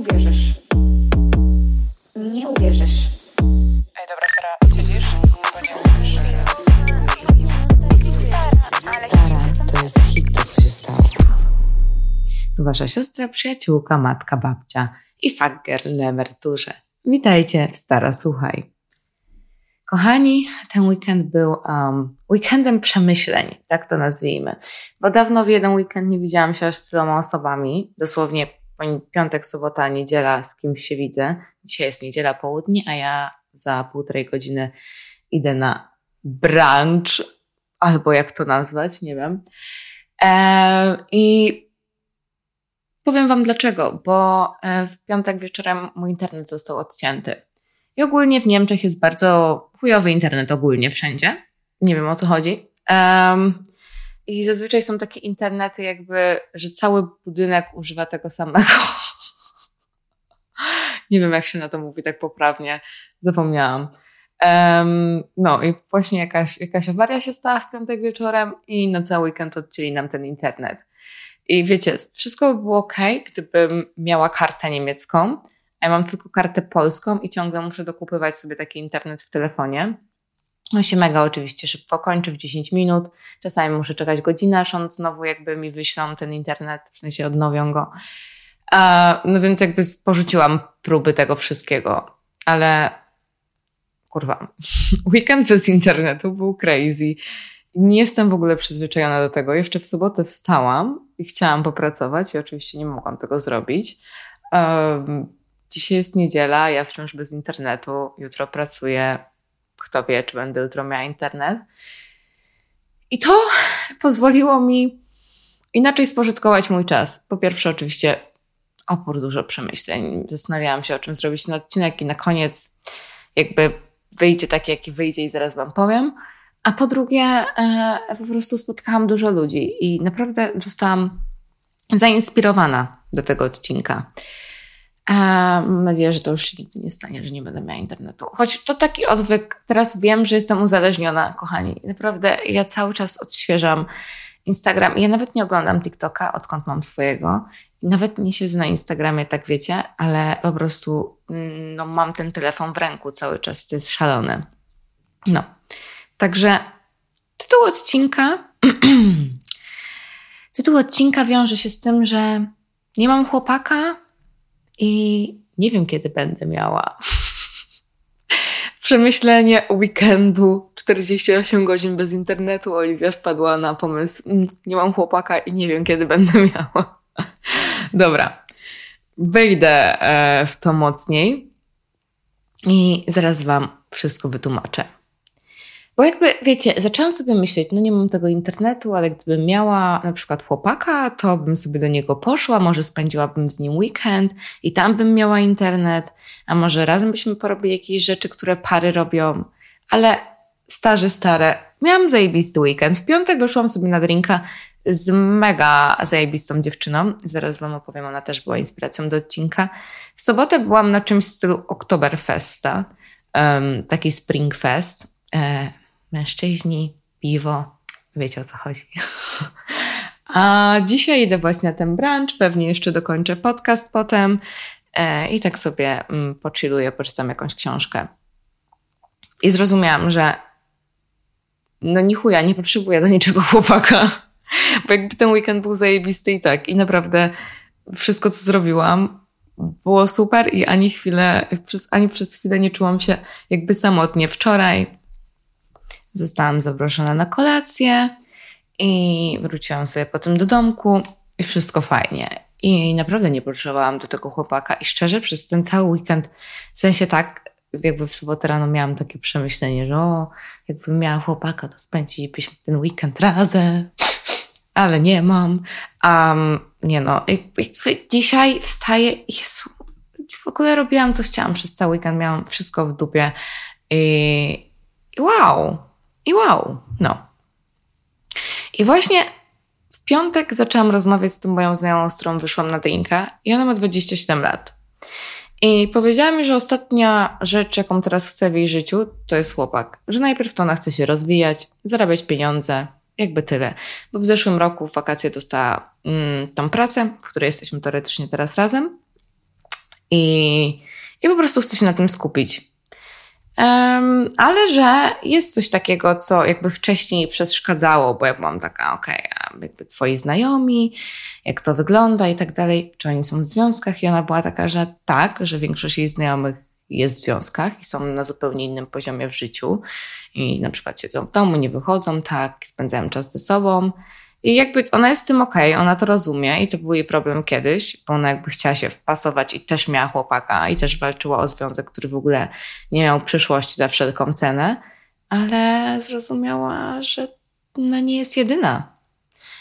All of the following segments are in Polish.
uwierzysz. Nie uwierzysz. Ej, dobra, Sara, siedzisz? Bo nie Stara, to jest hit, to co się stało. Tu wasza siostra, przyjaciółka, matka, babcia i fager na emeryturze. Witajcie w Stara Słuchaj. Kochani, ten weekend był um, weekendem przemyśleń, tak to nazwijmy. Bo dawno w jeden weekend nie widziałam się aż z tyloma osobami. Dosłownie piątek, sobota, niedziela z kimś się widzę. Dzisiaj jest niedziela południe, a ja za półtorej godziny idę na brunch, albo jak to nazwać, nie wiem. E, I powiem Wam dlaczego, bo e, w piątek wieczorem mój internet został odcięty. I ogólnie w Niemczech jest bardzo chujowy internet, ogólnie wszędzie. Nie wiem o co chodzi. Um, I zazwyczaj są takie internety, jakby, że cały budynek używa tego samego. Nie wiem, jak się na to mówi tak poprawnie. Zapomniałam. Um, no i właśnie jakaś, jakaś awaria się stała w piątek wieczorem i na cały weekend odcięli nam ten internet. I wiecie, wszystko by było ok, gdybym miała kartę niemiecką, a ja mam tylko kartę polską i ciągle muszę dokupywać sobie taki internet w telefonie. On się mega oczywiście szybko kończy w 10 minut. Czasami muszę czekać godzinę, aż on znowu jakby mi wyślą ten internet, w sensie odnowią go. no więc jakby porzuciłam próby tego wszystkiego. Ale kurwa, weekend bez internetu był crazy. Nie jestem w ogóle przyzwyczajona do tego. Jeszcze w sobotę wstałam i chciałam popracować i oczywiście nie mogłam tego zrobić. Um, dzisiaj jest niedziela, ja wciąż bez internetu. Jutro pracuję. Kto wie, czy będę jutro miała internet. I to pozwoliło mi inaczej spożytkować mój czas. Po pierwsze, oczywiście opór dużo przemyśleń. Zastanawiałam się, o czym zrobić ten odcinek i na koniec jakby wyjdzie taki, jaki wyjdzie i zaraz Wam powiem. A po drugie, e, po prostu spotkałam dużo ludzi i naprawdę zostałam zainspirowana do tego odcinka. Mam nadzieję, że to już się nigdy nie stanie, że nie będę miała internetu. Choć to taki odwyk, teraz wiem, że jestem uzależniona, kochani. Naprawdę ja cały czas odświeżam Instagram. Ja nawet nie oglądam TikToka, odkąd mam swojego. Nawet nie siedzę na Instagramie, tak wiecie, ale po prostu mm, no, mam ten telefon w ręku cały czas. To jest szalone. No. Także tytuł odcinka. tytuł odcinka wiąże się z tym, że nie mam chłopaka i nie wiem, kiedy będę miała. Przemyślenie weekendu 48 godzin bez internetu. Oliwia wpadła na pomysł, mm, nie mam chłopaka i nie wiem, kiedy będę miała. Dobra, wejdę e, w to mocniej i zaraz Wam wszystko wytłumaczę. Bo jakby, wiecie, zaczęłam sobie myśleć, no nie mam tego internetu, ale gdybym miała na przykład chłopaka, to bym sobie do niego poszła, może spędziłabym z nim weekend i tam bym miała internet, a może razem byśmy porobili jakieś rzeczy, które pary robią, ale starzy, stare, miałam zajebisty weekend. W piątek wyszłam sobie na drinka z mega zajebistą dziewczyną. Zaraz Wam opowiem, ona też była inspiracją do odcinka. W sobotę byłam na czymś w stylu Oktoberfesta, um, taki Springfest. E, mężczyźni, piwo, wiecie o co chodzi. A dzisiaj idę właśnie na ten brunch, pewnie jeszcze dokończę podcast potem e, i tak sobie mm, pochilluję, poczytam jakąś książkę. I zrozumiałam, że no ni chuja, nie potrzebuję do niczego chłopaka, bo jakby ten weekend był zajebisty i tak. I naprawdę wszystko, co zrobiłam, było super i ani chwilę, ani przez chwilę nie czułam się jakby samotnie. Wczoraj Zostałam zaproszona na kolację i wróciłam sobie potem do domku i wszystko fajnie. I naprawdę nie potrzebowałam do tego chłopaka. I szczerze, przez ten cały weekend, w sensie tak, jakby w sobotę rano miałam takie przemyślenie, że o, jakbym miała chłopaka, to spędzilibyśmy ten weekend razem. Ale nie mam. Um, nie no, dzisiaj wstaję i Jezu, w ogóle robiłam co chciałam przez cały weekend, miałam wszystko w dupie. I wow, i wow, no. I właśnie w piątek zaczęłam rozmawiać z tą moją znajomą, z którą wyszłam na drinka i ona ma 27 lat. I powiedziała mi, że ostatnia rzecz, jaką teraz chce w jej życiu, to jest chłopak. Że najpierw to ona chce się rozwijać, zarabiać pieniądze, jakby tyle. Bo w zeszłym roku w wakacje dostała mm, tą pracę, w której jesteśmy teoretycznie teraz razem. i, i po prostu chcę się na tym skupić. Um, ale że jest coś takiego, co jakby wcześniej przeszkadzało, bo ja byłam taka, okej, okay, jakby twoi znajomi, jak to wygląda i tak dalej, czy oni są w związkach? I ona była taka, że tak, że większość jej znajomych jest w związkach i są na zupełnie innym poziomie w życiu. I na przykład siedzą w domu, nie wychodzą, tak, spędzają czas ze sobą i jakby ona jest z tym okej, okay, ona to rozumie i to był jej problem kiedyś, bo ona jakby chciała się wpasować i też miała chłopaka i też walczyła o związek, który w ogóle nie miał przyszłości za wszelką cenę, ale zrozumiała, że ona nie jest jedyna.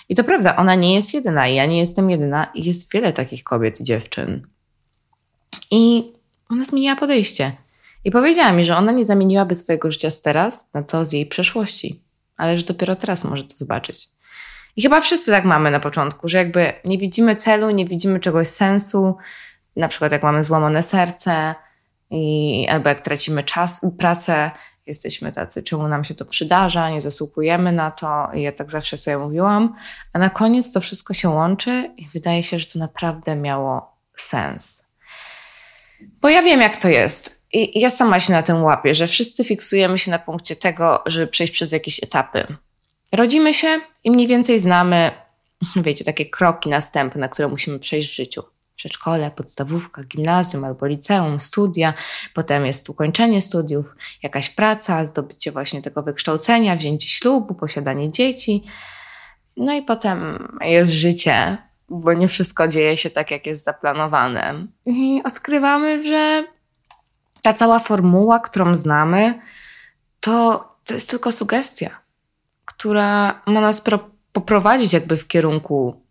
I to prawda, ona nie jest jedyna i ja nie jestem jedyna i jest wiele takich kobiet i dziewczyn. I ona zmieniła podejście. I powiedziała mi, że ona nie zamieniłaby swojego życia z teraz na to z jej przeszłości, ale że dopiero teraz może to zobaczyć. I chyba wszyscy tak mamy na początku, że jakby nie widzimy celu, nie widzimy czegoś sensu, na przykład jak mamy złamane serce i albo jak tracimy czas, pracę, jesteśmy tacy, czemu nam się to przydarza, nie zasługujemy na to. I ja tak zawsze sobie mówiłam, a na koniec to wszystko się łączy i wydaje się, że to naprawdę miało sens. Bo ja wiem, jak to jest. I ja sama się na tym łapię, że wszyscy fiksujemy się na punkcie tego, żeby przejść przez jakieś etapy. Rodzimy się i mniej więcej znamy, wiecie, takie kroki następne, które musimy przejść w życiu. Przedszkole, podstawówka, gimnazjum albo liceum, studia, potem jest ukończenie studiów, jakaś praca, zdobycie właśnie tego wykształcenia, wzięcie ślubu, posiadanie dzieci. No i potem jest życie, bo nie wszystko dzieje się tak, jak jest zaplanowane. I odkrywamy, że ta cała formuła, którą znamy, to, to jest tylko sugestia która ma nas poprowadzić jakby w kierunku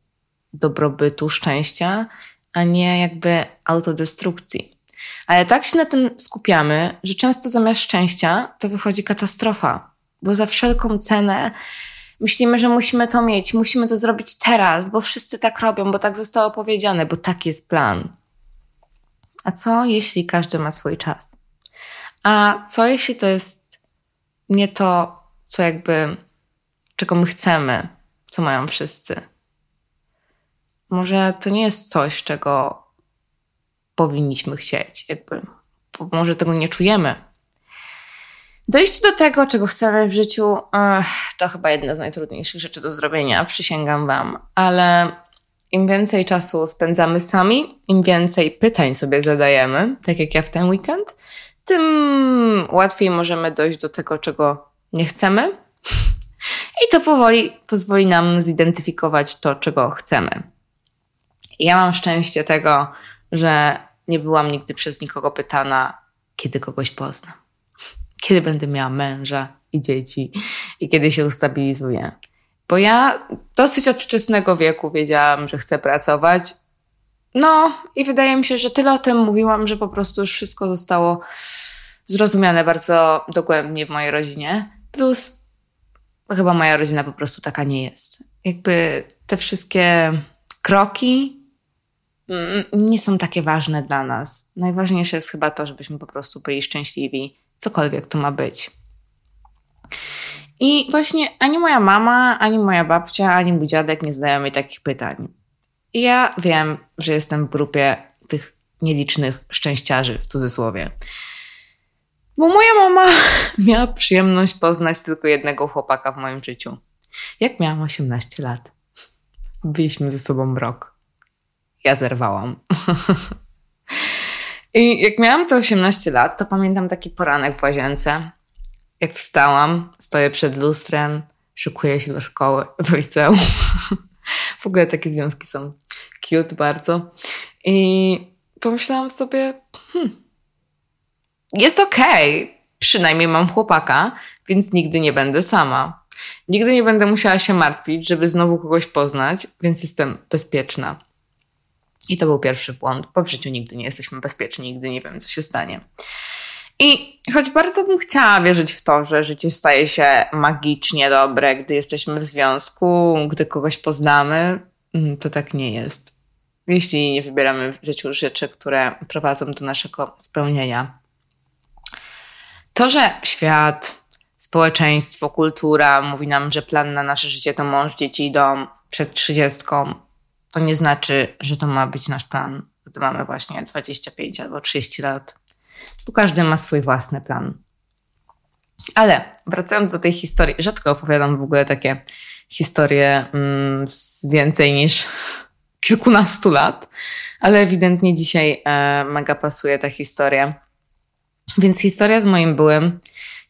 dobrobytu, szczęścia, a nie jakby autodestrukcji. Ale tak się na tym skupiamy, że często zamiast szczęścia to wychodzi katastrofa, bo za wszelką cenę myślimy, że musimy to mieć, musimy to zrobić teraz, bo wszyscy tak robią, bo tak zostało powiedziane, bo tak jest plan. A co jeśli każdy ma swój czas? A co jeśli to jest nie to, co jakby czego my chcemy, co mają wszyscy. Może to nie jest coś, czego powinniśmy chcieć, jakby, może tego nie czujemy. Dojść do tego, czego chcemy w życiu, to chyba jedna z najtrudniejszych rzeczy do zrobienia, przysięgam Wam, ale im więcej czasu spędzamy sami, im więcej pytań sobie zadajemy, tak jak ja w ten weekend, tym łatwiej możemy dojść do tego, czego nie chcemy i to powoli pozwoli nam zidentyfikować to, czego chcemy. Ja mam szczęście tego, że nie byłam nigdy przez nikogo pytana, kiedy kogoś poznam, kiedy będę miała męża i dzieci i kiedy się ustabilizuję. Bo ja dosyć od wczesnego wieku wiedziałam, że chcę pracować. No i wydaje mi się, że tyle o tym mówiłam, że po prostu już wszystko zostało zrozumiane bardzo dogłębnie w mojej rodzinie. Plus chyba moja rodzina po prostu taka nie jest. Jakby te wszystkie kroki mm, nie są takie ważne dla nas. Najważniejsze jest chyba to, żebyśmy po prostu byli szczęśliwi, cokolwiek to ma być. I właśnie ani moja mama, ani moja babcia, ani mój dziadek nie zadają mi takich pytań. I ja wiem, że jestem w grupie tych nielicznych szczęściarzy w cudzysłowie. Bo moja mama miała przyjemność poznać tylko jednego chłopaka w moim życiu. Jak miałam 18 lat. Byliśmy ze sobą rok. Ja zerwałam. I jak miałam te 18 lat, to pamiętam taki poranek w łazience. Jak wstałam, stoję przed lustrem, szykuję się do szkoły, do liceum. w ogóle takie związki są cute bardzo. I pomyślałam sobie, hmm, jest okej. Okay. Przynajmniej mam chłopaka, więc nigdy nie będę sama. Nigdy nie będę musiała się martwić, żeby znowu kogoś poznać, więc jestem bezpieczna. I to był pierwszy błąd, bo w życiu nigdy nie jesteśmy bezpieczni, nigdy nie wiem, co się stanie. I choć bardzo bym chciała wierzyć w to, że życie staje się magicznie dobre, gdy jesteśmy w związku, gdy kogoś poznamy, mm, to tak nie jest. Jeśli nie wybieramy w życiu rzeczy, które prowadzą do naszego spełnienia. To, że świat, społeczeństwo, kultura mówi nam, że plan na nasze życie to mąż, dzieci i dom przed trzydziestką, to nie znaczy, że to ma być nasz plan gdy mamy właśnie 25 albo 30 lat. Tu każdy ma swój własny plan. Ale wracając do tej historii, rzadko opowiadam w ogóle takie historie mm, z więcej niż kilkunastu lat, ale ewidentnie dzisiaj e, mega pasuje ta historia. Więc historia z moim byłym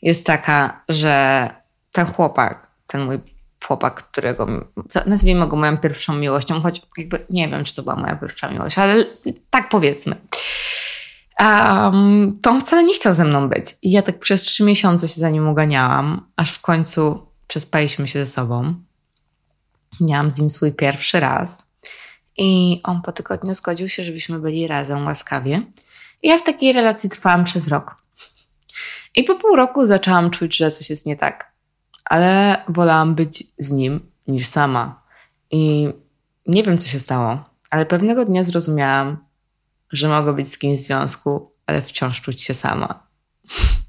jest taka, że ten chłopak, ten mój chłopak, którego nazwijmy go moją pierwszą miłością, choć jakby nie wiem, czy to była moja pierwsza miłość, ale tak powiedzmy. Um, to on wcale nie chciał ze mną być. I ja tak przez trzy miesiące się za nim uganiałam, aż w końcu przespaliśmy się ze sobą. Miałam z nim swój pierwszy raz. I on po tygodniu zgodził się, żebyśmy byli razem łaskawie. Ja w takiej relacji trwałam przez rok. I po pół roku zaczęłam czuć, że coś jest nie tak. Ale wolałam być z nim niż sama. I nie wiem, co się stało, ale pewnego dnia zrozumiałam, że mogę być z kimś w związku, ale wciąż czuć się sama.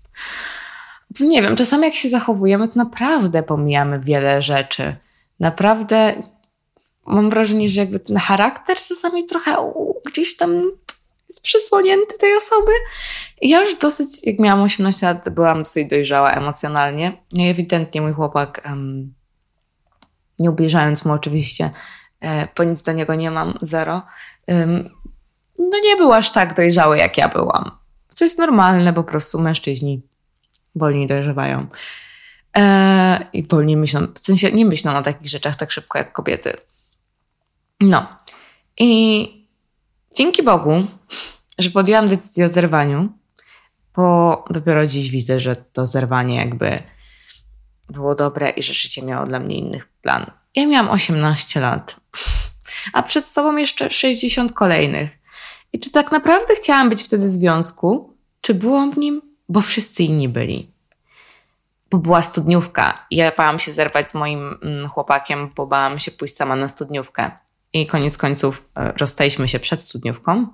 nie wiem, czasami jak się zachowujemy, to naprawdę pomijamy wiele rzeczy. Naprawdę mam wrażenie, że jakby ten charakter czasami trochę gdzieś tam jest przysłonięty tej osoby. I ja już dosyć, jak miałam 18 lat, byłam dosyć dojrzała emocjonalnie. No i ewidentnie mój chłopak, um, nie ubliżając mu oczywiście, e, po nic do niego nie mam, zero, um, no nie był aż tak dojrzały, jak ja byłam. Co jest normalne, po prostu mężczyźni wolniej dojrzewają. E, I wolniej myślą, w sensie nie myślą o takich rzeczach tak szybko jak kobiety. No. I dzięki Bogu, że podjęłam decyzję o zerwaniu, bo dopiero dziś widzę, że to zerwanie jakby było dobre i że życie miało dla mnie innych plan. Ja miałam 18 lat, a przed sobą jeszcze 60 kolejnych. I czy tak naprawdę chciałam być wtedy w związku, czy byłam w nim, bo wszyscy inni byli. Bo była studniówka ja bałam się zerwać z moim mm, chłopakiem, bo bałam się pójść sama na studniówkę. I koniec końców e, rozstaliśmy się przed studniówką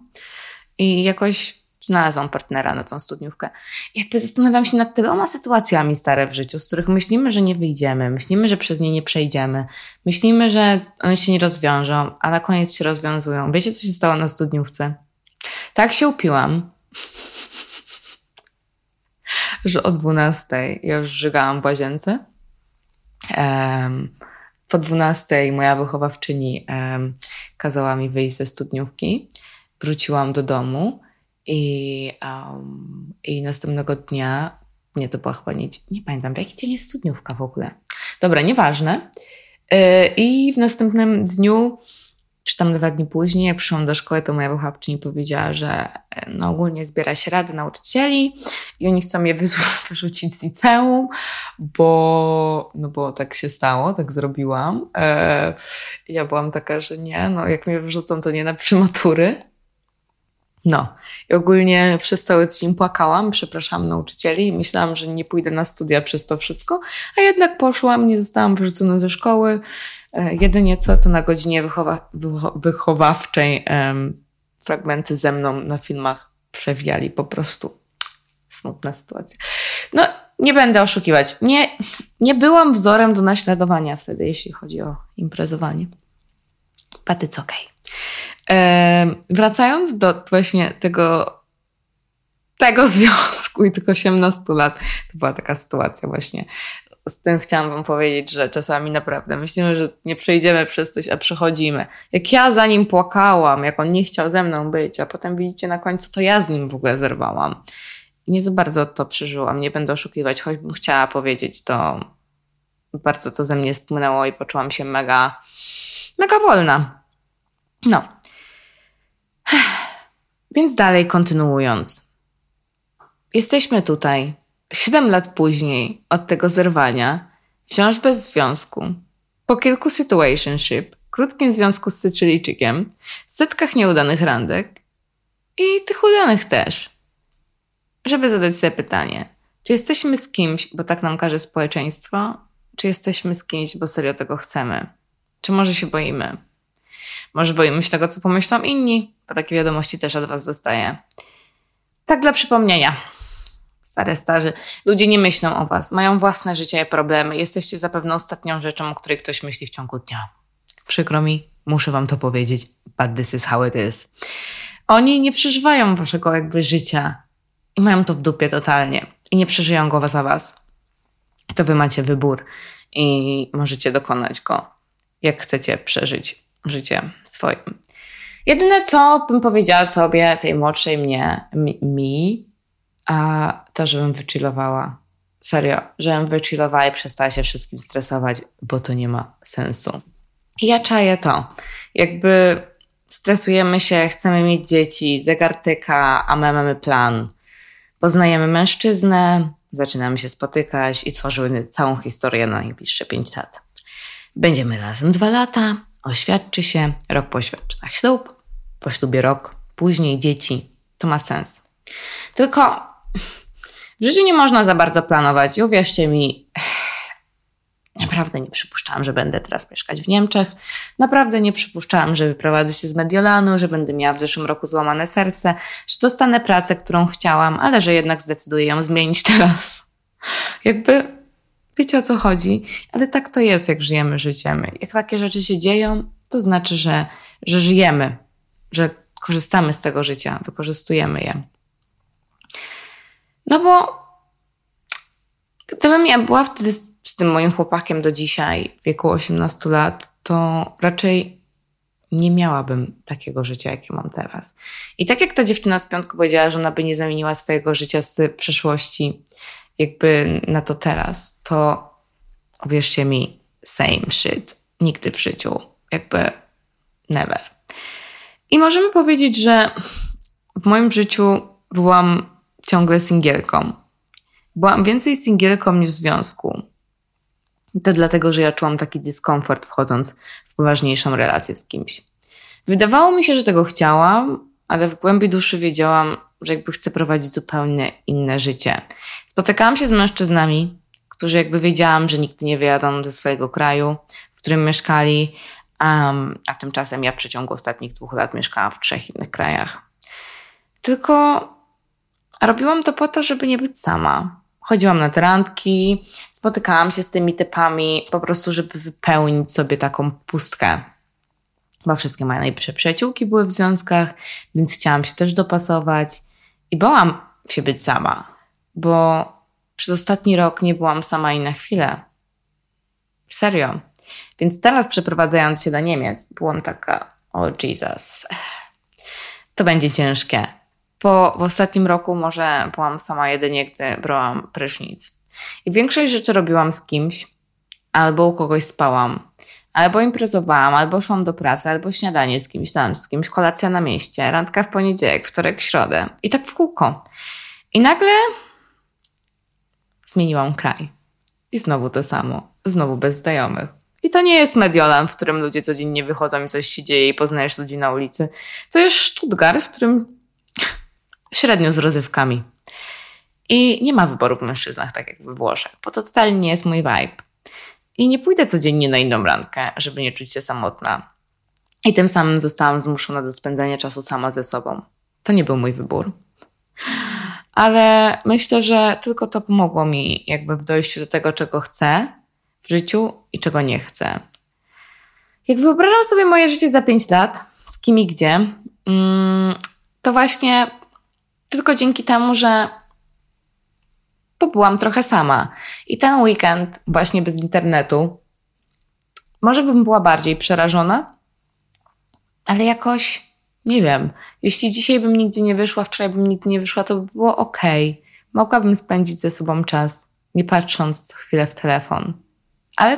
i jakoś znalazłam partnera na tą studniówkę. Jakby zastanawiam się nad tyloma sytuacjami stare w życiu, z których myślimy, że nie wyjdziemy, myślimy, że przez nie nie przejdziemy, myślimy, że one się nie rozwiążą, a na koniec się rozwiązują. Wiecie, co się stało na studniówce? Tak się upiłam, że o 12 ja już żygałam w łazience. Um, po 12 moja wychowawczyni um, kazała mi wyjść ze studniówki. Wróciłam do domu i, um, i następnego dnia, nie to była chyba nie, nie pamiętam, w jaki dzień jest studniówka w ogóle. Dobra, nieważne. Yy, I w następnym dniu czy tam dwa dni później, jak przyszłam do szkoły, to moja wychowawczyni powiedziała, że e, no ogólnie zbiera się rady nauczycieli i oni chcą mnie wyrzucić z liceum, bo, no bo tak się stało, tak zrobiłam. E, ja byłam taka, że nie, no jak mnie wyrzucą, to nie na przymatury. No, i ogólnie przez cały dzień płakałam, przepraszam nauczycieli, myślałam, że nie pójdę na studia przez to wszystko, a jednak poszłam, nie zostałam wyrzucona ze szkoły. E, jedynie co to na godzinie wychowa wychowawczej fragmenty ze mną na filmach przewijali po prostu. Smutna sytuacja. No, nie będę oszukiwać. Nie, nie byłam wzorem do naśladowania wtedy, jeśli chodzi o imprezowanie. But it's okay. Wracając do właśnie tego, tego związku i tych 18 lat, to była taka sytuacja właśnie, z tym chciałam Wam powiedzieć, że czasami naprawdę myślimy, że nie przejdziemy przez coś, a przechodzimy. Jak ja za nim płakałam, jak on nie chciał ze mną być, a potem widzicie na końcu, to ja z nim w ogóle zerwałam. Nie za bardzo to przeżyłam, nie będę oszukiwać, choćbym chciała powiedzieć, to bardzo to ze mnie spłynęło i poczułam się mega, mega wolna. No. Więc dalej kontynuując. Jesteśmy tutaj Siedem lat później od tego zerwania, wciąż bez związku, po kilku situationship, krótkim związku z Sycylijczykiem, setkach nieudanych randek i tych udanych też, żeby zadać sobie pytanie, czy jesteśmy z kimś, bo tak nam każe społeczeństwo, czy jesteśmy z kimś, bo serio tego chcemy? Czy może się boimy? Może boimy się tego, co pomyślą inni, takie wiadomości też od Was dostaję. Tak dla przypomnienia stare starzy. Ludzie nie myślą o was, mają własne życie i problemy. Jesteście zapewne ostatnią rzeczą, o której ktoś myśli w ciągu dnia. Przykro mi, muszę wam to powiedzieć, but this is how it is. Oni nie przeżywają waszego jakby życia i mają to w dupie totalnie i nie przeżyją go za was. To wy macie wybór i możecie dokonać go, jak chcecie przeżyć życie swoje. Jedyne, co bym powiedziała sobie, tej młodszej mnie, mi, a to, żebym wychillowała. Serio, żebym wychillowała i przestała się wszystkim stresować, bo to nie ma sensu. I ja czaję to. Jakby stresujemy się, chcemy mieć dzieci, zegar tyka, a my mamy plan. Poznajemy mężczyznę, zaczynamy się spotykać i tworzymy całą historię na najbliższe 5 lat. Będziemy razem dwa lata, oświadczy się, rok po oświadczynach ślub, po ślubie rok, później dzieci. To ma sens. Tylko w życiu nie można za bardzo planować i uwierzcie mi, naprawdę nie przypuszczałam, że będę teraz mieszkać w Niemczech. Naprawdę nie przypuszczałam, że wyprowadzę się z Mediolanu, że będę miała w zeszłym roku złamane serce, że dostanę pracę, którą chciałam, ale że jednak zdecyduję ją zmienić teraz. Jakby wiecie o co chodzi, ale tak to jest, jak żyjemy życiem. Jak takie rzeczy się dzieją, to znaczy, że, że żyjemy, że korzystamy z tego życia, wykorzystujemy je. No bo gdybym ja była wtedy z, z tym moim chłopakiem do dzisiaj, w wieku 18 lat, to raczej nie miałabym takiego życia, jakie mam teraz. I tak jak ta dziewczyna z piątku powiedziała, że ona by nie zamieniła swojego życia z przeszłości jakby na to teraz, to uwierzcie mi, same shit. Nigdy w życiu. Jakby never. I możemy powiedzieć, że w moim życiu byłam ciągle singielką. Byłam więcej singielką niż w związku. I to dlatego, że ja czułam taki dyskomfort wchodząc w poważniejszą relację z kimś. Wydawało mi się, że tego chciałam, ale w głębi duszy wiedziałam, że jakby chcę prowadzić zupełnie inne życie. Spotykałam się z mężczyznami, którzy jakby wiedziałam, że nigdy nie wyjadą ze swojego kraju, w którym mieszkali, um, a tymczasem ja w przeciągu ostatnich dwóch lat mieszkałam w trzech innych krajach. Tylko robiłam to po to, żeby nie być sama. Chodziłam na randki, spotykałam się z tymi typami, po prostu, żeby wypełnić sobie taką pustkę. Bo wszystkie moje najlepsze przyjaciółki były w związkach, więc chciałam się też dopasować i bałam się być sama, bo przez ostatni rok nie byłam sama i na chwilę. Serio. Więc teraz przeprowadzając się do Niemiec, byłam taka, o oh Jesus, to będzie ciężkie. Po, w ostatnim roku może byłam sama jedynie, gdy brałam prysznic. I większość rzeczy robiłam z kimś, albo u kogoś spałam, albo imprezowałam, albo szłam do pracy, albo śniadanie z kimś tam, z kimś, kolacja na mieście, randka w poniedziałek, wtorek, środę. I tak w kółko. I nagle zmieniłam kraj. I znowu to samo. Znowu bez znajomych. I to nie jest Mediolan, w którym ludzie codziennie wychodzą i coś się dzieje i poznajesz ludzi na ulicy. To jest Stuttgart, w którym średnio z rozrywkami. I nie ma wyboru w mężczyznach, tak jak we Włoszech, bo to totalnie nie jest mój vibe. I nie pójdę codziennie na inną rankę, żeby nie czuć się samotna. I tym samym zostałam zmuszona do spędzania czasu sama ze sobą. To nie był mój wybór. Ale myślę, że tylko to pomogło mi jakby w dojściu do tego, czego chcę w życiu i czego nie chcę. Jak wyobrażam sobie moje życie za 5 lat, z kim i gdzie, mm, to właśnie tylko dzięki temu, że pobyłam trochę sama. I ten weekend, właśnie bez internetu, może bym była bardziej przerażona, ale jakoś nie wiem. Jeśli dzisiaj bym nigdzie nie wyszła, wczoraj bym nigdzie nie wyszła, to by było ok. Mogłabym spędzić ze sobą czas, nie patrząc co chwilę w telefon. Ale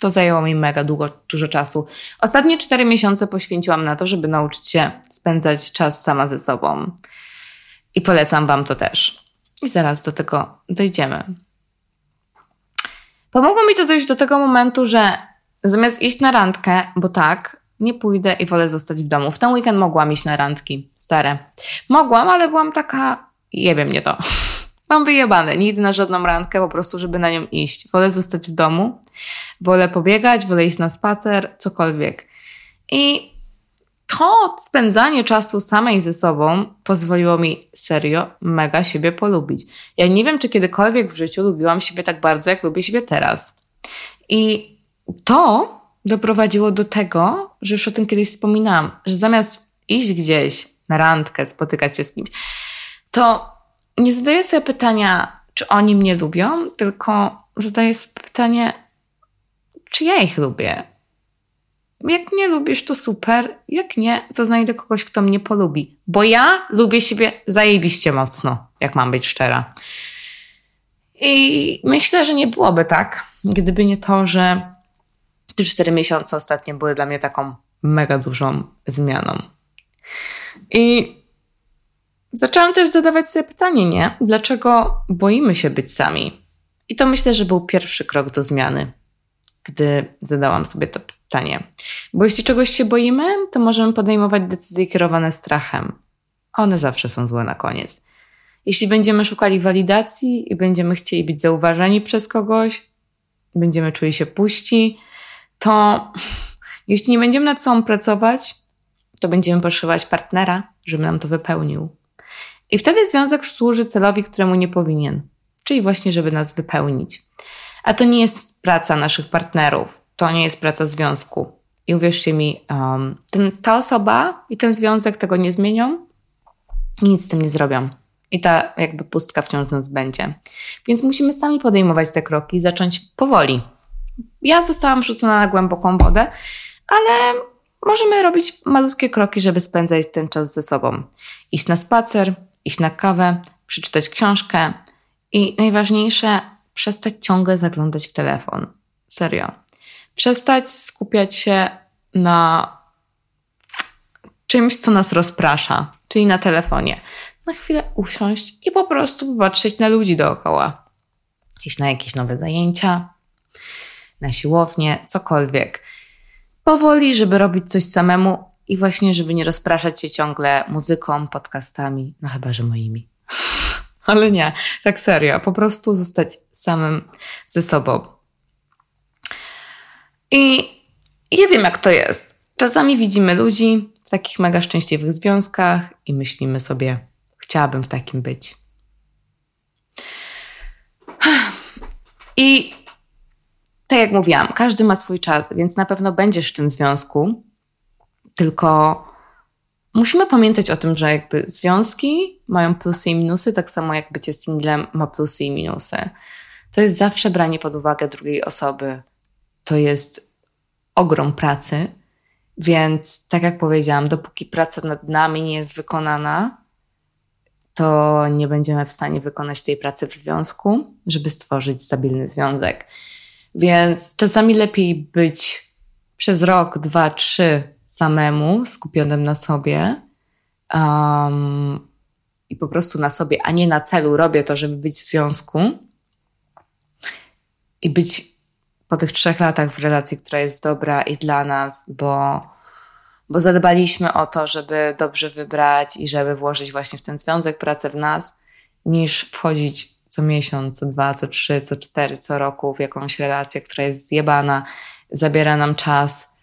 to zajęło mi mega długo, dużo czasu. Ostatnie cztery miesiące poświęciłam na to, żeby nauczyć się spędzać czas sama ze sobą. I polecam Wam to też. I zaraz do tego dojdziemy. Pomogło mi to dojść do tego momentu, że zamiast iść na randkę, bo tak, nie pójdę i wolę zostać w domu. W ten weekend mogłam iść na randki stare. Mogłam, ale byłam taka, jebie mnie to. Mam wyjebane, nie idę na żadną randkę, po prostu, żeby na nią iść. Wolę zostać w domu, wolę pobiegać, wolę iść na spacer, cokolwiek. I to spędzanie czasu samej ze sobą pozwoliło mi serio mega siebie polubić. Ja nie wiem, czy kiedykolwiek w życiu lubiłam siebie tak bardzo, jak lubię siebie teraz. I to doprowadziło do tego, że już o tym kiedyś wspominałam, że zamiast iść gdzieś na randkę, spotykać się z kimś, to nie zadaję sobie pytania, czy oni mnie lubią, tylko zadaję sobie pytanie, czy ja ich lubię. Jak nie lubisz, to super. Jak nie, to znajdę kogoś, kto mnie polubi. Bo ja lubię siebie zajebiście mocno, jak mam być szczera. I myślę, że nie byłoby tak, gdyby nie to, że te cztery miesiące ostatnie były dla mnie taką mega dużą zmianą. I zaczęłam też zadawać sobie pytanie, nie? Dlaczego boimy się być sami? I to myślę, że był pierwszy krok do zmiany, gdy zadałam sobie to pytanie. Bo jeśli czegoś się boimy, to możemy podejmować decyzje kierowane strachem. One zawsze są złe na koniec. Jeśli będziemy szukali walidacji i będziemy chcieli być zauważeni przez kogoś, będziemy czuli się puści, to jeśli nie będziemy nad sobą pracować, to będziemy potrzebować partnera, żeby nam to wypełnił. I wtedy związek służy celowi, któremu nie powinien, czyli właśnie, żeby nas wypełnić. A to nie jest praca naszych partnerów, to nie jest praca związku. I uwierzcie mi, um, ten, ta osoba i ten związek tego nie zmienią nic z tym nie zrobią. I ta jakby pustka wciąż nas będzie. Więc musimy sami podejmować te kroki, zacząć powoli. Ja zostałam wrzucona na głęboką wodę, ale możemy robić malutkie kroki, żeby spędzać ten czas ze sobą. Iść na spacer, iść na kawę, przeczytać książkę i najważniejsze, przestać ciągle zaglądać w telefon. Serio. Przestać skupiać się na czymś, co nas rozprasza, czyli na telefonie. Na chwilę usiąść i po prostu popatrzeć na ludzi dookoła. Iść na jakieś nowe zajęcia, na siłownię, cokolwiek. Powoli, żeby robić coś samemu i właśnie, żeby nie rozpraszać się ciągle muzyką, podcastami, no chyba, że moimi. Ale nie, tak serio, po prostu zostać samym ze sobą. I ja wiem, jak to jest. Czasami widzimy ludzi w takich mega szczęśliwych związkach i myślimy sobie, chciałabym w takim być. I tak jak mówiłam, każdy ma swój czas, więc na pewno będziesz w tym związku, tylko musimy pamiętać o tym, że jakby związki mają plusy i minusy, tak samo jak bycie singlem ma plusy i minusy. To jest zawsze branie pod uwagę drugiej osoby. To jest ogrom pracy, więc tak jak powiedziałam, dopóki praca nad nami nie jest wykonana, to nie będziemy w stanie wykonać tej pracy w związku, żeby stworzyć stabilny związek. Więc czasami lepiej być przez rok, dwa, trzy samemu, skupionym na sobie um, i po prostu na sobie, a nie na celu robię to, żeby być w związku i być po tych trzech latach w relacji, która jest dobra i dla nas, bo, bo zadbaliśmy o to, żeby dobrze wybrać i żeby włożyć właśnie w ten związek pracę w nas, niż wchodzić co miesiąc, co dwa, co trzy, co cztery, co roku w jakąś relację, która jest zjebana, zabiera nam czas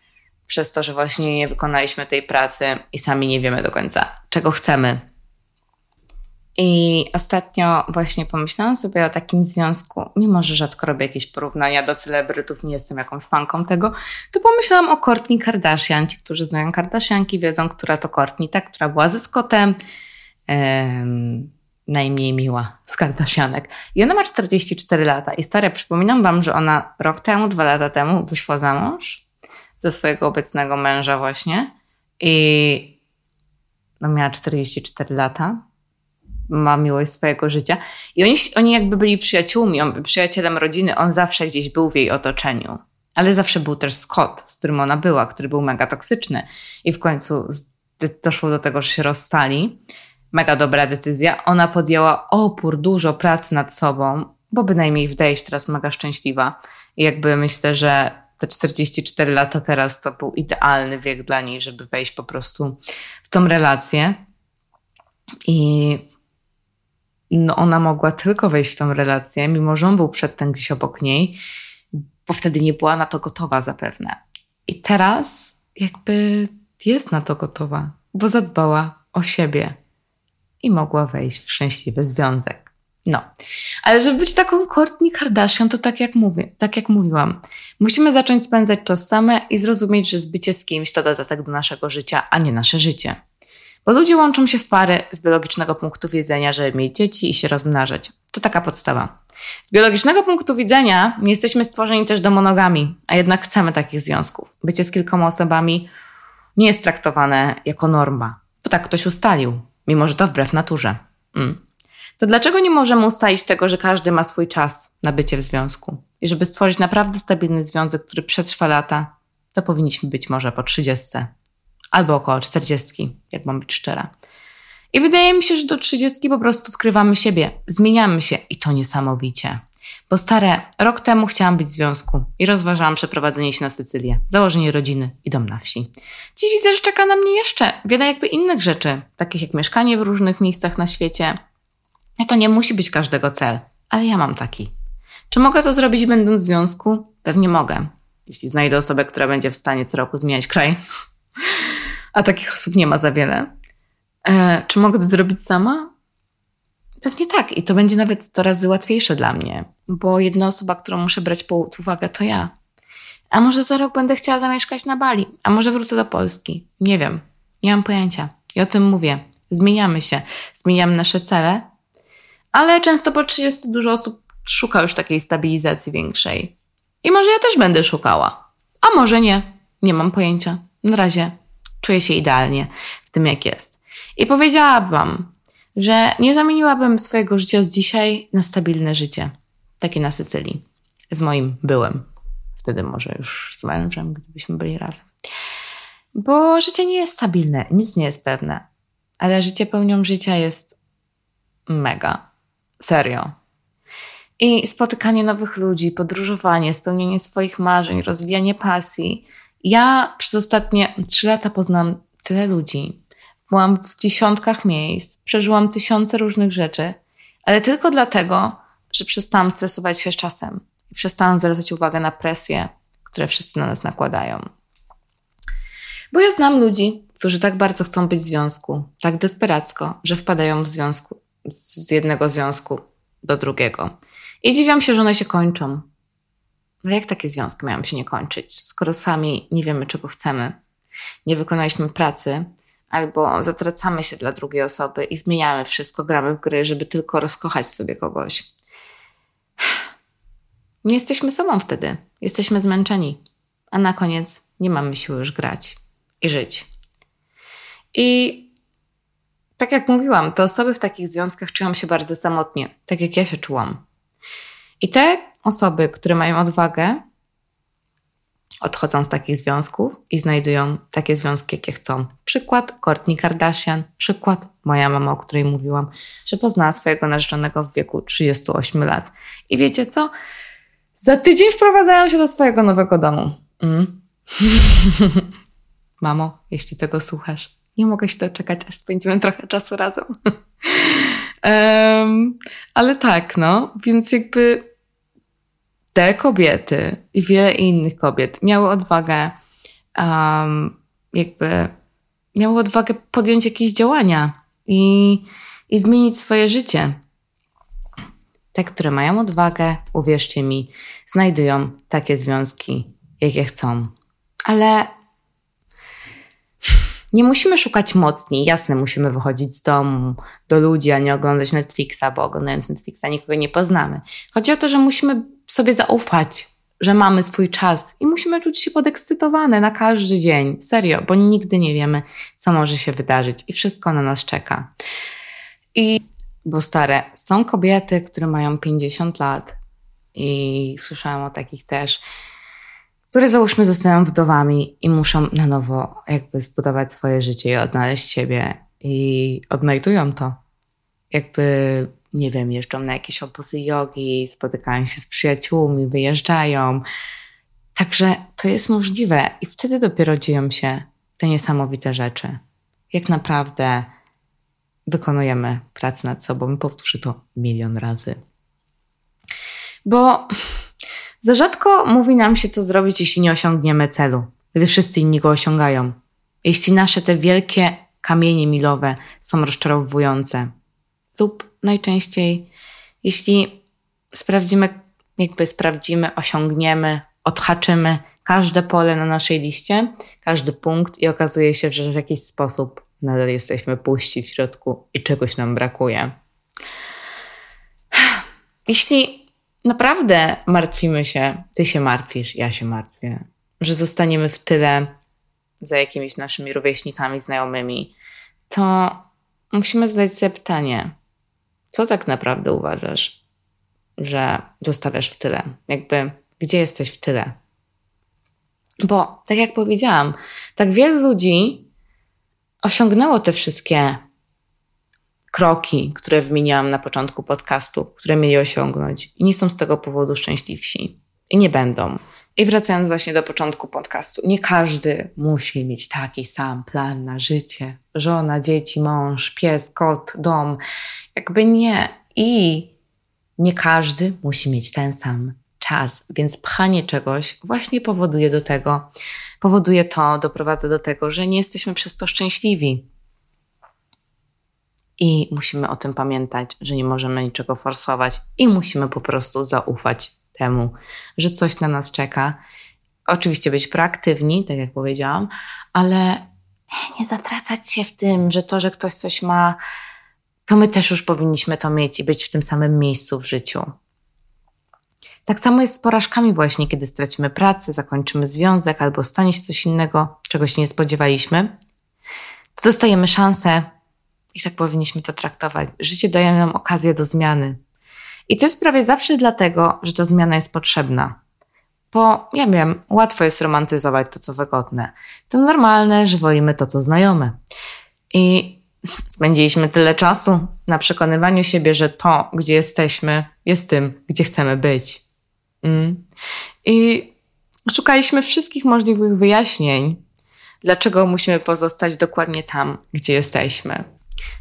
przez to, że właśnie nie wykonaliśmy tej pracy i sami nie wiemy do końca, czego chcemy. I ostatnio właśnie pomyślałam sobie o takim związku, mimo że rzadko robię jakieś porównania do celebrytów, nie jestem jakąś fanką tego, to pomyślałam o Courtney Kardashian. Ci, którzy znają Kardashianki, wiedzą, która to Courtney, tak, która była ze Scottem. Najmniej miła z Kardashianek. I ona ma 44 lata. I stare, przypominam wam, że ona rok temu, dwa lata temu wyszła za mąż ze swojego obecnego męża właśnie i no miała 44 lata, ma miłość swojego życia i oni, oni jakby byli przyjaciółmi, on przyjacielem rodziny, on zawsze gdzieś był w jej otoczeniu. Ale zawsze był też Scott, z którym ona była, który był mega toksyczny. I w końcu doszło do tego, że się rozstali. Mega dobra decyzja. Ona podjęła opór, dużo pracy nad sobą, bo bynajmniej się teraz mega szczęśliwa. I jakby myślę, że te 44 lata teraz to był idealny wiek dla niej, żeby wejść po prostu w tą relację. I no ona mogła tylko wejść w tą relację, mimo że on był przedtem gdzieś obok niej, bo wtedy nie była na to gotowa zapewne. I teraz jakby jest na to gotowa, bo zadbała o siebie i mogła wejść w szczęśliwy związek. No, ale żeby być taką Courtney Kardashian, to tak jak mówię, tak jak mówiłam, musimy zacząć spędzać czas same i zrozumieć, że zbycie z kimś to dodatek do naszego życia, a nie nasze życie. Bo ludzie łączą się w pary z biologicznego punktu widzenia, żeby mieć dzieci i się rozmnażać. To taka podstawa. Z biologicznego punktu widzenia nie jesteśmy stworzeni też do monogami, a jednak chcemy takich związków. Bycie z kilkoma osobami nie jest traktowane jako norma, bo tak ktoś ustalił, mimo że to wbrew naturze. Mm. To dlaczego nie możemy ustalić tego, że każdy ma swój czas na bycie w związku? I żeby stworzyć naprawdę stabilny związek, który przetrwa lata, to powinniśmy być może po 30 albo około 40, jak mam być szczera. I wydaje mi się, że do 30 po prostu odkrywamy siebie, zmieniamy się i to niesamowicie. Bo stare, rok temu chciałam być w związku i rozważałam przeprowadzenie się na Sycylię, założenie rodziny i dom na wsi. Dziś widzę, że czeka na mnie jeszcze wiele jakby innych rzeczy, takich jak mieszkanie w różnych miejscach na świecie. To nie musi być każdego cel, ale ja mam taki. Czy mogę to zrobić będąc w związku? Pewnie mogę. Jeśli znajdę osobę, która będzie w stanie co roku zmieniać kraj. A takich osób nie ma za wiele. E, czy mogę to zrobić sama? Pewnie tak. I to będzie nawet 100 razy łatwiejsze dla mnie, bo jedna osoba, którą muszę brać pod uwagę, to ja. A może za rok będę chciała zamieszkać na Bali, a może wrócę do Polski. Nie wiem. Nie mam pojęcia. I o tym mówię. Zmieniamy się, zmieniamy nasze cele, ale często po 30 dużo osób szuka już takiej stabilizacji większej. I może ja też będę szukała. A może nie. Nie mam pojęcia. Na razie czuję się idealnie w tym, jak jest. I powiedziałabym, że nie zamieniłabym swojego życia z dzisiaj na stabilne życie. Takie na Sycylii. Z moim byłem. Wtedy może już z mężem, gdybyśmy byli razem. Bo życie nie jest stabilne, nic nie jest pewne. Ale życie pełnią życia jest mega. Serio. I spotykanie nowych ludzi, podróżowanie, spełnienie swoich marzeń, rozwijanie pasji. Ja przez ostatnie trzy lata poznałam tyle ludzi. Byłam w dziesiątkach miejsc, przeżyłam tysiące różnych rzeczy, ale tylko dlatego, że przestałam stresować się z czasem i przestałam zwracać uwagę na presję, które wszyscy na nas nakładają. Bo ja znam ludzi, którzy tak bardzo chcą być w związku, tak desperacko, że wpadają w związku, z jednego związku do drugiego. I dziwiam się, że one się kończą. Ale jak takie związki mają się nie kończyć, skoro sami nie wiemy, czego chcemy, nie wykonaliśmy pracy, albo zatracamy się dla drugiej osoby i zmieniamy wszystko, gramy w gry, żeby tylko rozkochać sobie kogoś. Nie jesteśmy sobą wtedy. Jesteśmy zmęczeni. A na koniec nie mamy siły już grać i żyć. I tak jak mówiłam, te osoby w takich związkach czują się bardzo samotnie, tak jak ja się czułam. I te osoby, które mają odwagę, odchodzą z takich związków i znajdują takie związki, jakie chcą. Przykład Courtney Kardashian, przykład moja mama, o której mówiłam, że poznała swojego narzeczonego w wieku 38 lat. I wiecie co? Za tydzień wprowadzają się do swojego nowego domu. Mm. Mamo, jeśli tego słuchasz, nie mogę się doczekać, aż spędzimy trochę czasu razem. um, ale tak, no, więc jakby te kobiety i wiele innych kobiet miały odwagę, um, jakby miały odwagę podjąć jakieś działania i, i zmienić swoje życie. Te, które mają odwagę, uwierzcie mi, znajdują takie związki, jakie chcą. Ale nie musimy szukać mocniej. Jasne, musimy wychodzić z domu do ludzi, a nie oglądać Netflixa, bo oglądając Netflixa nikogo nie poznamy. Chodzi o to, że musimy sobie zaufać, że mamy swój czas i musimy czuć się podekscytowane na każdy dzień. Serio, bo nigdy nie wiemy, co może się wydarzyć i wszystko na nas czeka. I, bo stare, są kobiety, które mają 50 lat i słyszałam o takich też, które załóżmy zostają wdowami i muszą na nowo jakby zbudować swoje życie i odnaleźć siebie i odnajdują to. Jakby, nie wiem, jeżdżą na jakieś obozy jogi, spotykają się z przyjaciółmi, wyjeżdżają. Także to jest możliwe i wtedy dopiero dzieją się te niesamowite rzeczy. Jak naprawdę wykonujemy pracę nad sobą. Powtórzę to milion razy. Bo za rzadko mówi nam się, co zrobić, jeśli nie osiągniemy celu, gdy wszyscy inni go osiągają. Jeśli nasze te wielkie kamienie milowe są rozczarowujące. Lub najczęściej, jeśli sprawdzimy, jakby sprawdzimy, osiągniemy, odhaczymy każde pole na naszej liście, każdy punkt i okazuje się, że w jakiś sposób nadal jesteśmy puści w środku i czegoś nam brakuje. Jeśli naprawdę martwimy się, ty się martwisz, ja się martwię, że zostaniemy w tyle za jakimiś naszymi rówieśnikami, znajomymi, to musimy zadać sobie pytanie, co tak naprawdę uważasz, że zostawiasz w tyle? Jakby, gdzie jesteś w tyle? Bo, tak jak powiedziałam, tak wielu ludzi osiągnęło te wszystkie kroki, które wymieniałam na początku podcastu, które mieli osiągnąć i nie są z tego powodu szczęśliwsi. I nie będą. I wracając właśnie do początku podcastu, nie każdy musi mieć taki sam plan na życie. Żona, dzieci, mąż, pies, kot, dom. Jakby nie. I nie każdy musi mieć ten sam czas, więc pchanie czegoś właśnie powoduje do tego, powoduje to, doprowadza do tego, że nie jesteśmy przez to szczęśliwi. I musimy o tym pamiętać, że nie możemy niczego forsować i musimy po prostu zaufać temu, że coś na nas czeka. Oczywiście być proaktywni, tak jak powiedziałam, ale nie zatracać się w tym, że to, że ktoś coś ma, to my też już powinniśmy to mieć i być w tym samym miejscu w życiu. Tak samo jest z porażkami właśnie, kiedy stracimy pracę, zakończymy związek albo stanie się coś innego, czego się nie spodziewaliśmy, to dostajemy szansę i tak powinniśmy to traktować. Życie daje nam okazję do zmiany. I to jest prawie zawsze dlatego, że ta zmiana jest potrzebna. Bo ja wiem, łatwo jest romantyzować to, co wygodne. To normalne, że wolimy to, co znajome. I spędziliśmy tyle czasu na przekonywaniu siebie, że to, gdzie jesteśmy, jest tym, gdzie chcemy być. Mm. I szukaliśmy wszystkich możliwych wyjaśnień, dlaczego musimy pozostać dokładnie tam, gdzie jesteśmy.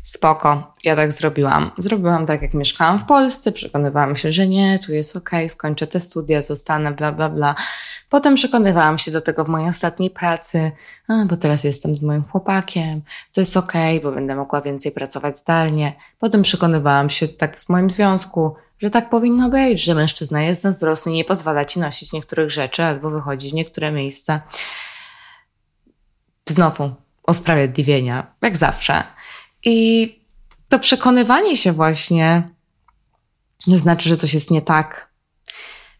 Spoko, ja tak zrobiłam. Zrobiłam tak, jak mieszkałam w Polsce, przekonywałam się, że nie, tu jest ok, skończę te studia, zostanę, bla, bla, bla. Potem przekonywałam się do tego w mojej ostatniej pracy, a, bo teraz jestem z moim chłopakiem, to jest ok, bo będę mogła więcej pracować zdalnie. Potem przekonywałam się tak w moim związku, że tak powinno być, że mężczyzna jest zazdrosny i nie pozwala ci nosić niektórych rzeczy albo wychodzić w niektóre miejsca. Znowu, usprawiedliwienia, jak zawsze. I to przekonywanie się właśnie nie znaczy, że coś jest nie tak,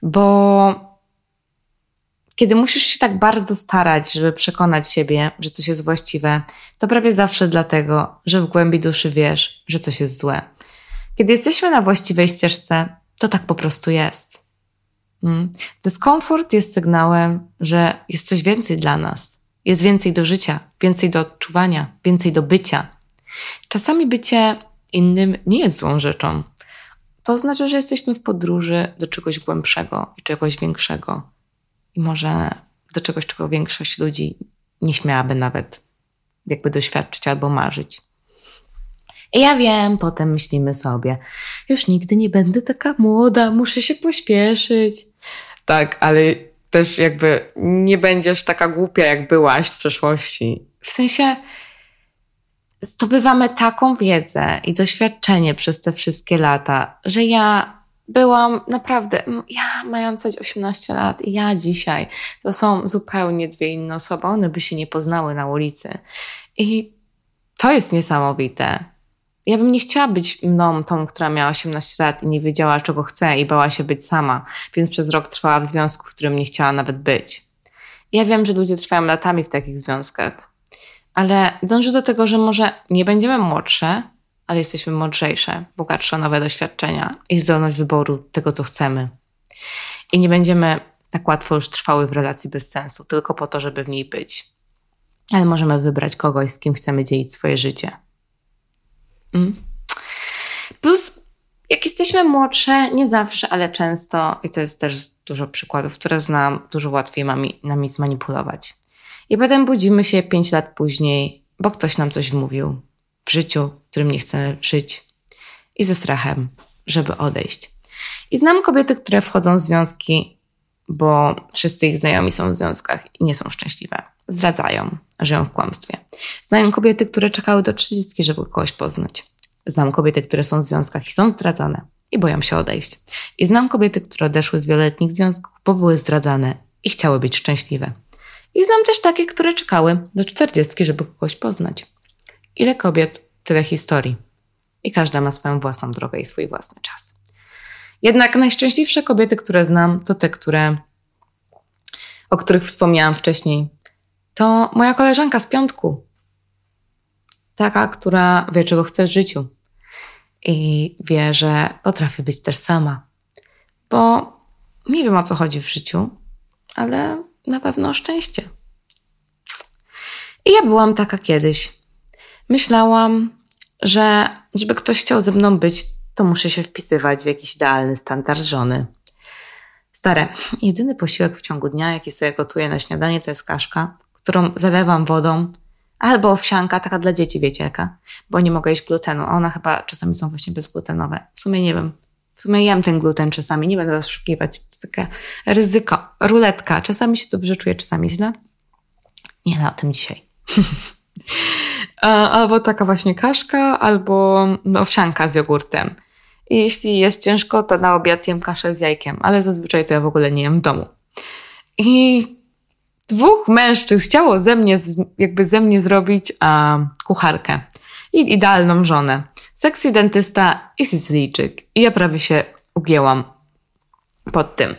bo kiedy musisz się tak bardzo starać, żeby przekonać siebie, że coś jest właściwe, to prawie zawsze dlatego, że w głębi duszy wiesz, że coś jest złe. Kiedy jesteśmy na właściwej ścieżce, to tak po prostu jest. Mm. Dyskomfort jest sygnałem, że jest coś więcej dla nas. Jest więcej do życia, więcej do odczuwania, więcej do bycia. Czasami bycie innym nie jest złą rzeczą. To znaczy, że jesteśmy w podróży do czegoś głębszego i czegoś większego. I może do czegoś, czego większość ludzi nie śmiałaby nawet jakby doświadczyć albo marzyć. I ja wiem, potem myślimy sobie, już nigdy nie będę taka młoda, muszę się pośpieszyć. Tak, ale też jakby nie będziesz taka głupia, jak byłaś w przeszłości. W sensie zdobywamy taką wiedzę i doświadczenie przez te wszystkie lata, że ja byłam naprawdę, ja mając 18 lat i ja dzisiaj, to są zupełnie dwie inne osoby, one by się nie poznały na ulicy. I to jest niesamowite. Ja bym nie chciała być mną, tą, która miała 18 lat i nie wiedziała, czego chce i bała się być sama, więc przez rok trwała w związku, w którym nie chciała nawet być. Ja wiem, że ludzie trwają latami w takich związkach, ale dążę do tego, że może nie będziemy młodsze, ale jesteśmy mądrzejsze, bogatsze o nowe doświadczenia i zdolność wyboru tego, co chcemy. I nie będziemy tak łatwo już trwały w relacji bez sensu, tylko po to, żeby w niej być. Ale możemy wybrać kogoś, z kim chcemy dzielić swoje życie. Mm. Plus, jak jesteśmy młodsze, nie zawsze, ale często, i to jest też dużo przykładów, które znam, dużo łatwiej nami, nami zmanipulować. I potem budzimy się 5 lat później, bo ktoś nam coś mówił w życiu, w którym nie chcemy żyć, i ze strachem, żeby odejść. I znam kobiety, które wchodzą w związki, bo wszyscy ich znajomi są w związkach i nie są szczęśliwe. Zdradzają, żyją w kłamstwie. Znam kobiety, które czekały do 30, żeby kogoś poznać. Znam kobiety, które są w związkach i są zdradzane i boją się odejść. I znam kobiety, które odeszły z wieloletnich związków, bo były zdradzane i chciały być szczęśliwe. I znam też takie, które czekały do 40, żeby kogoś poznać. Ile kobiet, tyle historii. I każda ma swoją własną drogę i swój własny czas. Jednak najszczęśliwsze kobiety, które znam, to te, które, o których wspomniałam wcześniej. To moja koleżanka z piątku. Taka, która wie, czego chce w życiu. I wie, że potrafi być też sama. Bo nie wiem o co chodzi w życiu, ale na pewno o szczęście. I ja byłam taka kiedyś. Myślałam, że żeby ktoś chciał ze mną być, to muszę się wpisywać w jakiś idealny standard żony. Stare, jedyny posiłek w ciągu dnia, jaki sobie gotuję na śniadanie, to jest kaszka, którą zalewam wodą, albo owsianka, taka dla dzieci, wiecie jaka, bo nie mogę jeść glutenu, a one chyba czasami są właśnie bezglutenowe. W sumie nie wiem, sumie jem ten gluten czasami, nie będę zaszukiwać, to takie ryzyko, ruletka. Czasami się dobrze czuję, czasami źle. Nie no, o tym dzisiaj. albo taka właśnie kaszka, albo owsianka z jogurtem. I jeśli jest ciężko, to na obiad jem kaszę z jajkiem, ale zazwyczaj to ja w ogóle nie jem w domu. I dwóch mężczyzn chciało ze mnie, jakby ze mnie zrobić a, kucharkę i idealną żonę. Seksy dentysta i Sycylijczyk. I ja prawie się ugięłam pod tym.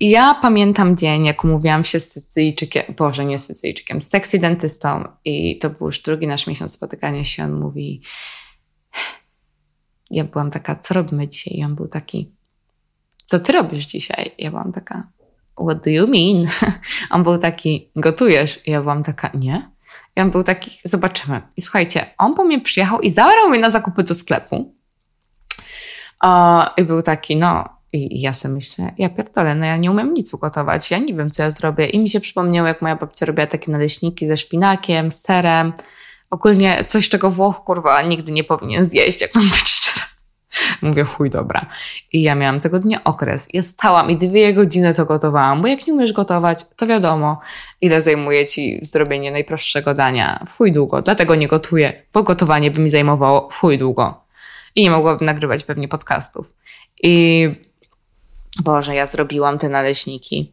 I ja pamiętam dzień, jak umówiłam się z Sycylijczykiem, Boże, nie z Sycylijczykiem, z seksy dentystą i to był już drugi nasz miesiąc spotykania się. On mówi, ja byłam taka, co robimy dzisiaj? I on był taki, co ty robisz dzisiaj? Ja byłam taka, what do you mean? On był taki, gotujesz? I ja byłam taka, nie. I on był taki, zobaczymy. I słuchajcie, on po mnie przyjechał i zabrał mnie na zakupy do sklepu. I był taki, no, i ja sobie myślę, ja pierdolę, no ja nie umiem nic ugotować, ja nie wiem, co ja zrobię. I mi się przypomniało, jak moja babcia robiła takie naleśniki ze szpinakiem, serem. Ogólnie coś, czego Włoch, kurwa, nigdy nie powinien zjeść, jak mam być szczera. Mówię, chuj, dobra. I ja miałam tego dnia okres. Ja stałam i dwie godziny to gotowałam, bo jak nie umiesz gotować, to wiadomo, ile zajmuje ci zrobienie najprostszego dania. Chuj długo, dlatego nie gotuję, bo gotowanie by mi zajmowało chuj długo. I nie mogłabym nagrywać pewnie podcastów. I Boże, ja zrobiłam te naleśniki.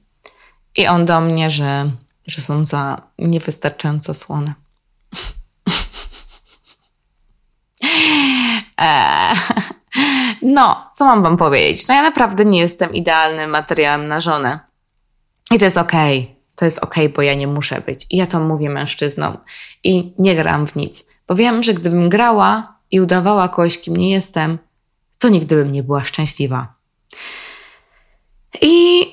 I on do mnie, że, że są za niewystarczająco słone. eee. No, co mam wam powiedzieć? No ja naprawdę nie jestem idealnym materiałem na żonę. I to jest okej. Okay. To jest okej, okay, bo ja nie muszę być. I ja to mówię mężczyznom. I nie gram w nic. Bo wiem, że gdybym grała i udawała kogoś, kim nie jestem, to nigdy bym nie była szczęśliwa. I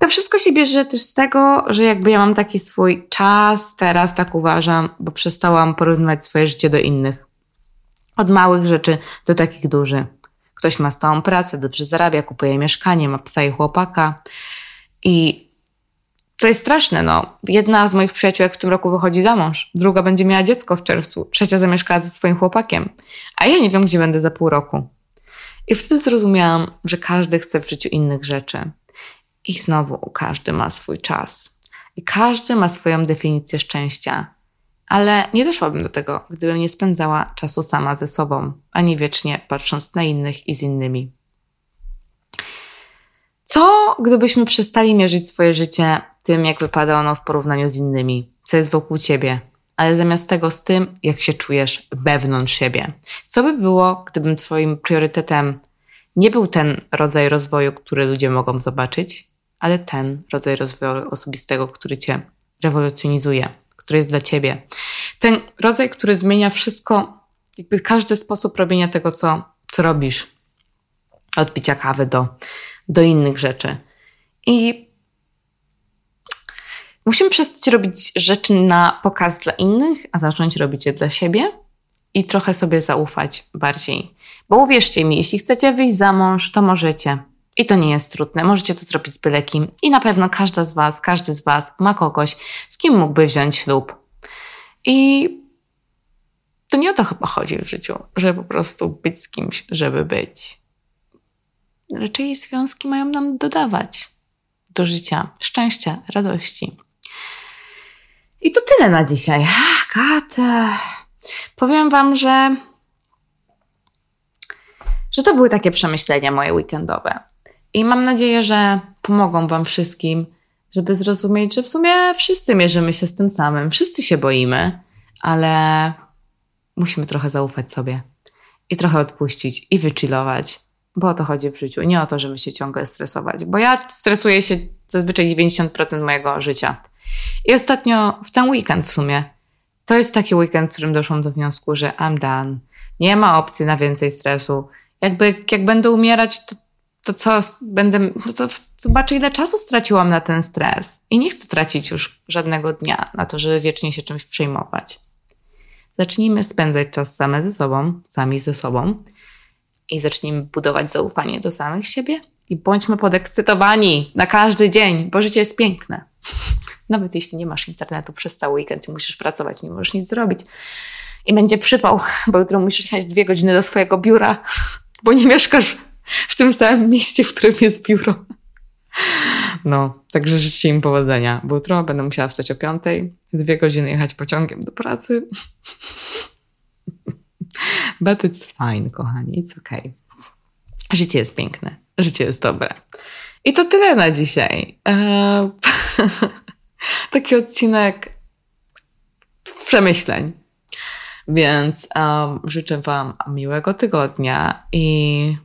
to wszystko się bierze też z tego, że jakby ja mam taki swój czas, teraz tak uważam, bo przestałam porównywać swoje życie do innych. Od małych rzeczy do takich dużych. Ktoś ma stałą pracę, dobrze zarabia, kupuje mieszkanie, ma psa i chłopaka. I to jest straszne, no. Jedna z moich przyjaciółek w tym roku wychodzi za mąż, druga będzie miała dziecko w czerwcu, trzecia zamieszkała ze swoim chłopakiem, a ja nie wiem, gdzie będę za pół roku. I wtedy zrozumiałam, że każdy chce w życiu innych rzeczy. I znowu każdy ma swój czas. I każdy ma swoją definicję szczęścia. Ale nie doszłabym do tego, gdybym nie spędzała czasu sama ze sobą, ani wiecznie patrząc na innych i z innymi. Co gdybyśmy przestali mierzyć swoje życie tym, jak wypada ono w porównaniu z innymi, co jest wokół ciebie, ale zamiast tego z tym, jak się czujesz wewnątrz siebie? Co by było, gdybym Twoim priorytetem nie był ten rodzaj rozwoju, który ludzie mogą zobaczyć, ale ten rodzaj rozwoju osobistego, który Cię rewolucjonizuje? Który jest dla ciebie. Ten rodzaj, który zmienia wszystko, jakby każdy sposób robienia tego, co, co robisz. Od picia kawy do, do innych rzeczy. I musimy przestać robić rzeczy na pokaz dla innych, a zacząć robić je dla siebie i trochę sobie zaufać bardziej. Bo uwierzcie mi, jeśli chcecie wyjść za mąż, to możecie. I to nie jest trudne. Możecie to zrobić z byle kim. I na pewno każda z Was, każdy z Was ma kogoś, z kim mógłby wziąć ślub. I to nie o to chyba chodzi w życiu, żeby po prostu być z kimś, żeby być. Raczej związki mają nam dodawać do życia szczęścia, radości. I to tyle na dzisiaj. Kata. Powiem Wam, że, że to były takie przemyślenia moje weekendowe. I mam nadzieję, że pomogą Wam wszystkim, żeby zrozumieć, że w sumie wszyscy mierzymy się z tym samym, wszyscy się boimy, ale musimy trochę zaufać sobie i trochę odpuścić i wychillować, bo o to chodzi w życiu, nie o to, żeby się ciągle stresować, bo ja stresuję się zazwyczaj 90% mojego życia. I ostatnio, w ten weekend w sumie, to jest taki weekend, w którym doszłam do wniosku, że I'm done. Nie ma opcji na więcej stresu. Jakby, jak będę umierać, to, to co będę, no to zobaczę, ile czasu straciłam na ten stres. I nie chcę tracić już żadnego dnia na to, żeby wiecznie się czymś przejmować. Zacznijmy spędzać czas same ze sobą, sami ze sobą i zacznijmy budować zaufanie do samych siebie i bądźmy podekscytowani na każdy dzień, bo życie jest piękne. Nawet jeśli nie masz internetu przez cały weekend i musisz pracować, nie możesz nic zrobić i będzie przypał, bo jutro musisz jechać dwie godziny do swojego biura, bo nie mieszkasz w tym samym mieście, w którym jest biuro. No, także życzcie im powodzenia, bo jutro będę musiała wstać o piątej, dwie godziny jechać pociągiem do pracy. But it's fine, kochani, it's okay. Życie jest piękne, życie jest dobre. I to tyle na dzisiaj. Eee, taki odcinek przemyśleń. Więc um, życzę Wam miłego tygodnia i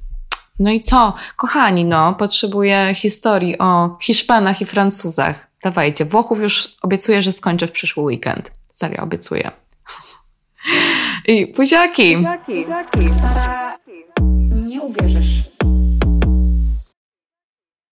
no i co? Kochani, no, potrzebuję historii o Hiszpanach i Francuzach. Dawajcie, Włochów już obiecuję, że skończę w przyszły weekend. Serio, obiecuję. I buziaki! Stara, nie uwierzysz.